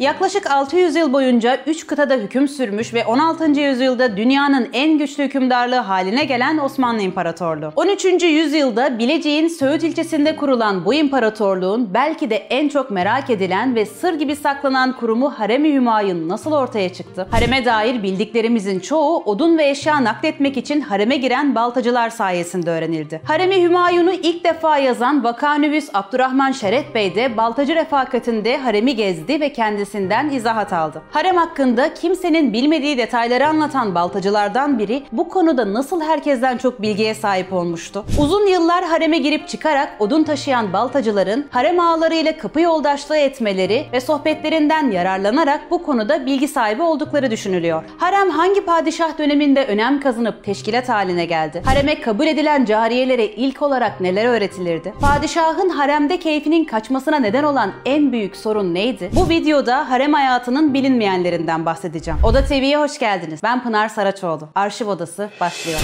Yaklaşık 600 yıl boyunca 3 kıtada hüküm sürmüş ve 16. yüzyılda dünyanın en güçlü hükümdarlığı haline gelen Osmanlı İmparatorluğu. 13. yüzyılda Bilecik'in Söğüt ilçesinde kurulan bu imparatorluğun belki de en çok merak edilen ve sır gibi saklanan kurumu Harem-i Hümayun nasıl ortaya çıktı? Hareme dair bildiklerimizin çoğu odun ve eşya nakletmek için hareme giren baltacılar sayesinde öğrenildi. Harem-i Hümayun'u ilk defa yazan Vakanüvüs Abdurrahman Şeref Bey de baltacı refakatinde haremi gezdi ve kendisinden izahat aldı. Harem hakkında kimsenin bilmediği detayları anlatan baltacılardan biri bu konuda nasıl herkesten çok bilgiye sahip olmuştu? Uzun yıllar hareme girip çıkarak odun taşıyan baltacıların harem ağalarıyla kapı yoldaşlığı etmeleri ve sohbetlerinden yararlanarak bu konuda bilgi sahibi oldukları düşünülüyor. Harem hangi padişah döneminde önem kazanıp teşkilat haline geldi? Hareme kabul edilen cariyelere ilk olarak neler öğretilirdi? Padişahın haremde keyfinin kaçmasına neden olan en büyük sorun neydi? Bu videoda harem hayatının bilinmeyenlerinden bahsedeceğim. Oda TV'ye hoş geldiniz. Ben Pınar Saraçoğlu. Arşiv Odası başlıyor.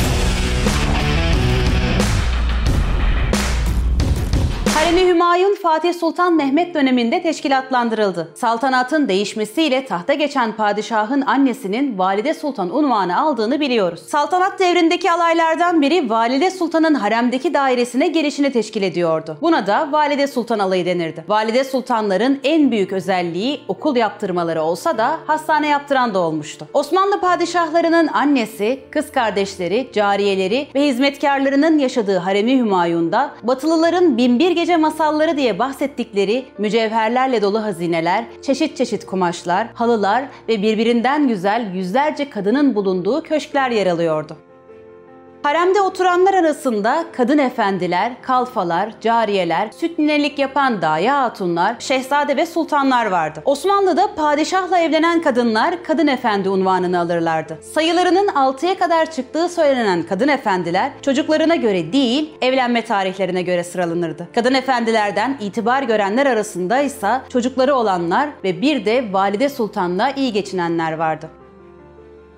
Harem-i Hümayun Fatih Sultan Mehmet döneminde teşkilatlandırıldı. Saltanatın değişmesiyle tahta geçen padişahın annesinin Valide Sultan unvanı aldığını biliyoruz. Saltanat devrindeki alaylardan biri Valide Sultan'ın haremdeki dairesine girişini teşkil ediyordu. Buna da Valide Sultan alayı denirdi. Valide Sultanların en büyük özelliği okul yaptırmaları olsa da hastane yaptıran da olmuştu. Osmanlı padişahlarının annesi, kız kardeşleri, cariyeleri ve hizmetkarlarının yaşadığı Harem-i Hümayun'da Batılıların binbir gece masalları diye bahsettikleri mücevherlerle dolu hazineler, çeşit çeşit kumaşlar, halılar ve birbirinden güzel yüzlerce kadının bulunduğu köşkler yer alıyordu. Haremde oturanlar arasında kadın efendiler, kalfalar, cariyeler, süt ninelik yapan daya hatunlar, şehzade ve sultanlar vardı. Osmanlı'da padişahla evlenen kadınlar kadın efendi unvanını alırlardı. Sayılarının 6'ya kadar çıktığı söylenen kadın efendiler çocuklarına göre değil, evlenme tarihlerine göre sıralanırdı. Kadın efendilerden itibar görenler arasında ise çocukları olanlar ve bir de valide sultanla iyi geçinenler vardı.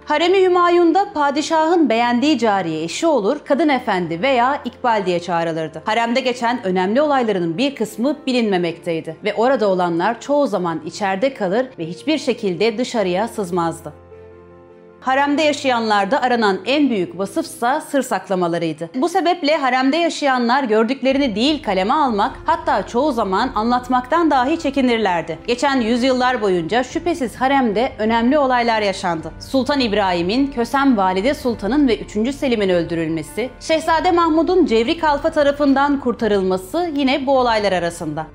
Harem-i Hümayun'da padişahın beğendiği cariye eşi olur, kadın efendi veya ikbal diye çağrılırdı. Haremde geçen önemli olaylarının bir kısmı bilinmemekteydi ve orada olanlar çoğu zaman içeride kalır ve hiçbir şekilde dışarıya sızmazdı. Haremde yaşayanlarda aranan en büyük vasıfsa sır saklamalarıydı. Bu sebeple haremde yaşayanlar gördüklerini değil kaleme almak, hatta çoğu zaman anlatmaktan dahi çekinirlerdi. Geçen yüzyıllar boyunca şüphesiz haremde önemli olaylar yaşandı. Sultan İbrahim'in Kösem Valide Sultan'ın ve 3. Selim'in öldürülmesi, Şehzade Mahmud'un Cevri Kalfa tarafından kurtarılması yine bu olaylar arasında.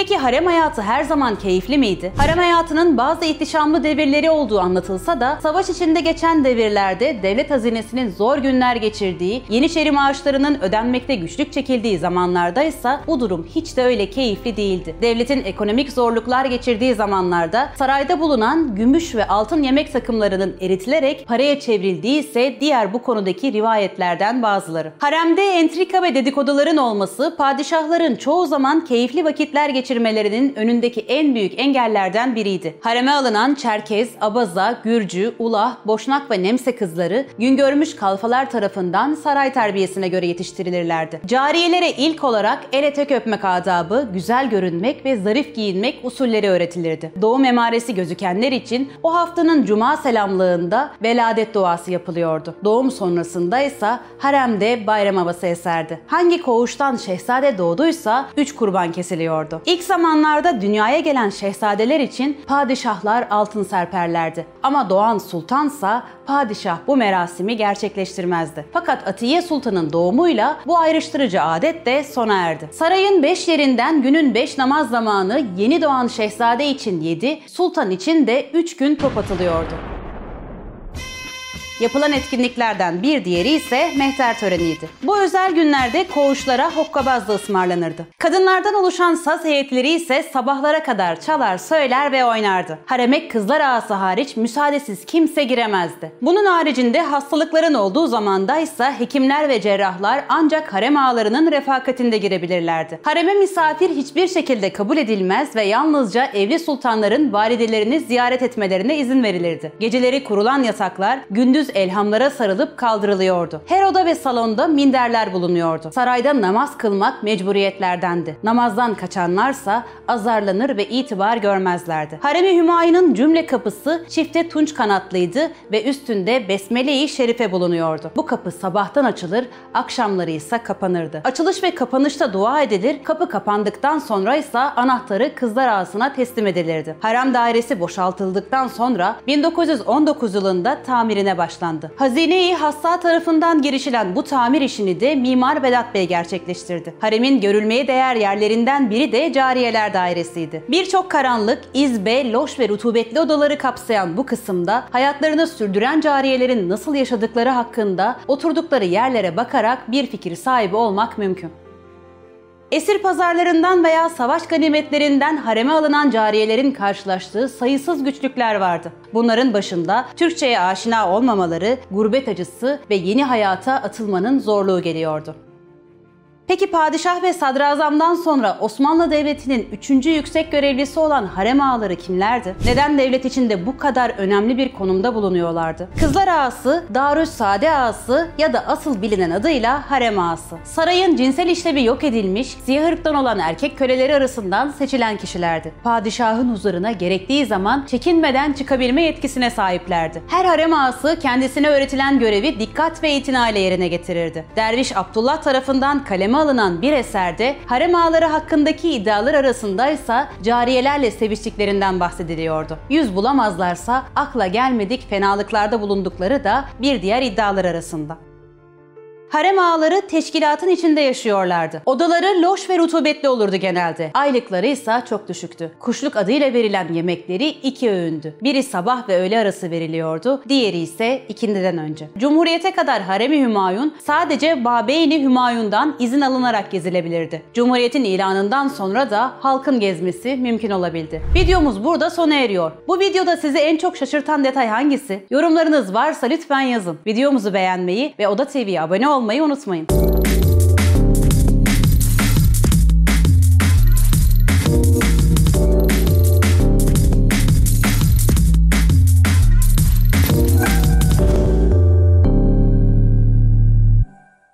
Peki harem hayatı her zaman keyifli miydi? Harem hayatının bazı ihtişamlı devirleri olduğu anlatılsa da savaş içinde geçen devirlerde devlet hazinesinin zor günler geçirdiği, Yeniçeri maaşlarının ödenmekte güçlük çekildiği zamanlarda ise bu durum hiç de öyle keyifli değildi. Devletin ekonomik zorluklar geçirdiği zamanlarda sarayda bulunan gümüş ve altın yemek takımlarının eritilerek paraya çevrildiği ise diğer bu konudaki rivayetlerden bazıları. Haremde entrika ve dedikoduların olması padişahların çoğu zaman keyifli vakitler geçirmelerinin önündeki en büyük engellerden biriydi. Hareme alınan Çerkez, Abaza, Gürcü, Ulah, Boşnak ve Nemse kızları gün görmüş kalfalar tarafından saray terbiyesine göre yetiştirilirlerdi. Cariyelere ilk olarak el etek öpmek adabı, güzel görünmek ve zarif giyinmek usulleri öğretilirdi. Doğum emaresi gözükenler için o haftanın cuma selamlığında veladet duası yapılıyordu. Doğum sonrasında ise haremde bayram havası eserdi. Hangi koğuştan şehzade doğduysa 3 kurban kesiliyordu. İlk zamanlarda dünyaya gelen şehzadeler için padişahlar altın serperlerdi. Ama doğan sultansa padişah bu merasimi gerçekleştirmezdi. Fakat Atiye Sultan'ın doğumuyla bu ayrıştırıcı adet de sona erdi. Sarayın beş yerinden günün beş namaz zamanı yeni doğan şehzade için yedi, sultan için de üç gün top atılıyordu. Yapılan etkinliklerden bir diğeri ise mehter töreniydi. Bu özel günlerde koğuşlara hokkabazla ısmarlanırdı. Kadınlardan oluşan saz heyetleri ise sabahlara kadar çalar, söyler ve oynardı. Hareme kızlar ağası hariç müsaadesiz kimse giremezdi. Bunun haricinde hastalıkların olduğu zamanda ise hekimler ve cerrahlar ancak harem ağalarının refakatinde girebilirlerdi. Hareme misafir hiçbir şekilde kabul edilmez ve yalnızca evli sultanların validelerini ziyaret etmelerine izin verilirdi. Geceleri kurulan yataklar gündüz elhamlara sarılıp kaldırılıyordu. Her oda ve salonda minderler bulunuyordu. Sarayda namaz kılmak mecburiyetlerdendi. Namazdan kaçanlarsa azarlanır ve itibar görmezlerdi. Harem-i Hümayun'un cümle kapısı çifte tunç kanatlıydı ve üstünde Besmele-i Şerife bulunuyordu. Bu kapı sabahtan açılır, akşamları ise kapanırdı. Açılış ve kapanışta dua edilir, kapı kapandıktan sonra ise anahtarı kızlar ağasına teslim edilirdi. Harem dairesi boşaltıldıktan sonra 1919 yılında tamirine başlandı. Hazine-i Hassa tarafından girişilen bu tamir işini de Mimar Vedat Bey gerçekleştirdi. Haremin görülmeye değer yerlerinden biri de cariyeler dairesiydi. Birçok karanlık, izbe, loş ve rutubetli odaları kapsayan bu kısımda hayatlarını sürdüren cariyelerin nasıl yaşadıkları hakkında oturdukları yerlere bakarak bir fikir sahibi olmak mümkün. Esir pazarlarından veya savaş ganimetlerinden hareme alınan cariyelerin karşılaştığı sayısız güçlükler vardı. Bunların başında Türkçe'ye aşina olmamaları, gurbet acısı ve yeni hayata atılmanın zorluğu geliyordu. Peki padişah ve sadrazamdan sonra Osmanlı Devleti'nin üçüncü yüksek görevlisi olan harem ağaları kimlerdi? Neden devlet içinde bu kadar önemli bir konumda bulunuyorlardı? Kızlar ağası, Darüs Sade ağası ya da asıl bilinen adıyla harem ağası. Sarayın cinsel işlevi yok edilmiş, siyah ırktan olan erkek köleleri arasından seçilen kişilerdi. Padişahın huzuruna gerektiği zaman çekinmeden çıkabilme yetkisine sahiplerdi. Her harem ağası kendisine öğretilen görevi dikkat ve itinayla yerine getirirdi. Derviş Abdullah tarafından kaleme alınan bir eserde harem ağaları hakkındaki iddialar arasındaysa cariyelerle seviştiklerinden bahsediliyordu. Yüz bulamazlarsa akla gelmedik fenalıklarda bulundukları da bir diğer iddialar arasında. Harem ağaları teşkilatın içinde yaşıyorlardı. Odaları loş ve rutubetli olurdu genelde. Aylıkları ise çok düşüktü. Kuşluk adıyla verilen yemekleri iki öğündü. Biri sabah ve öğle arası veriliyordu, diğeri ise ikindiden önce. Cumhuriyete kadar Harem-i Hümayun sadece Babeyni Hümayun'dan izin alınarak gezilebilirdi. Cumhuriyetin ilanından sonra da halkın gezmesi mümkün olabildi. Videomuz burada sona eriyor. Bu videoda sizi en çok şaşırtan detay hangisi? Yorumlarınız varsa lütfen yazın. Videomuzu beğenmeyi ve Oda TV'ye abone olmayı al mail não het moment.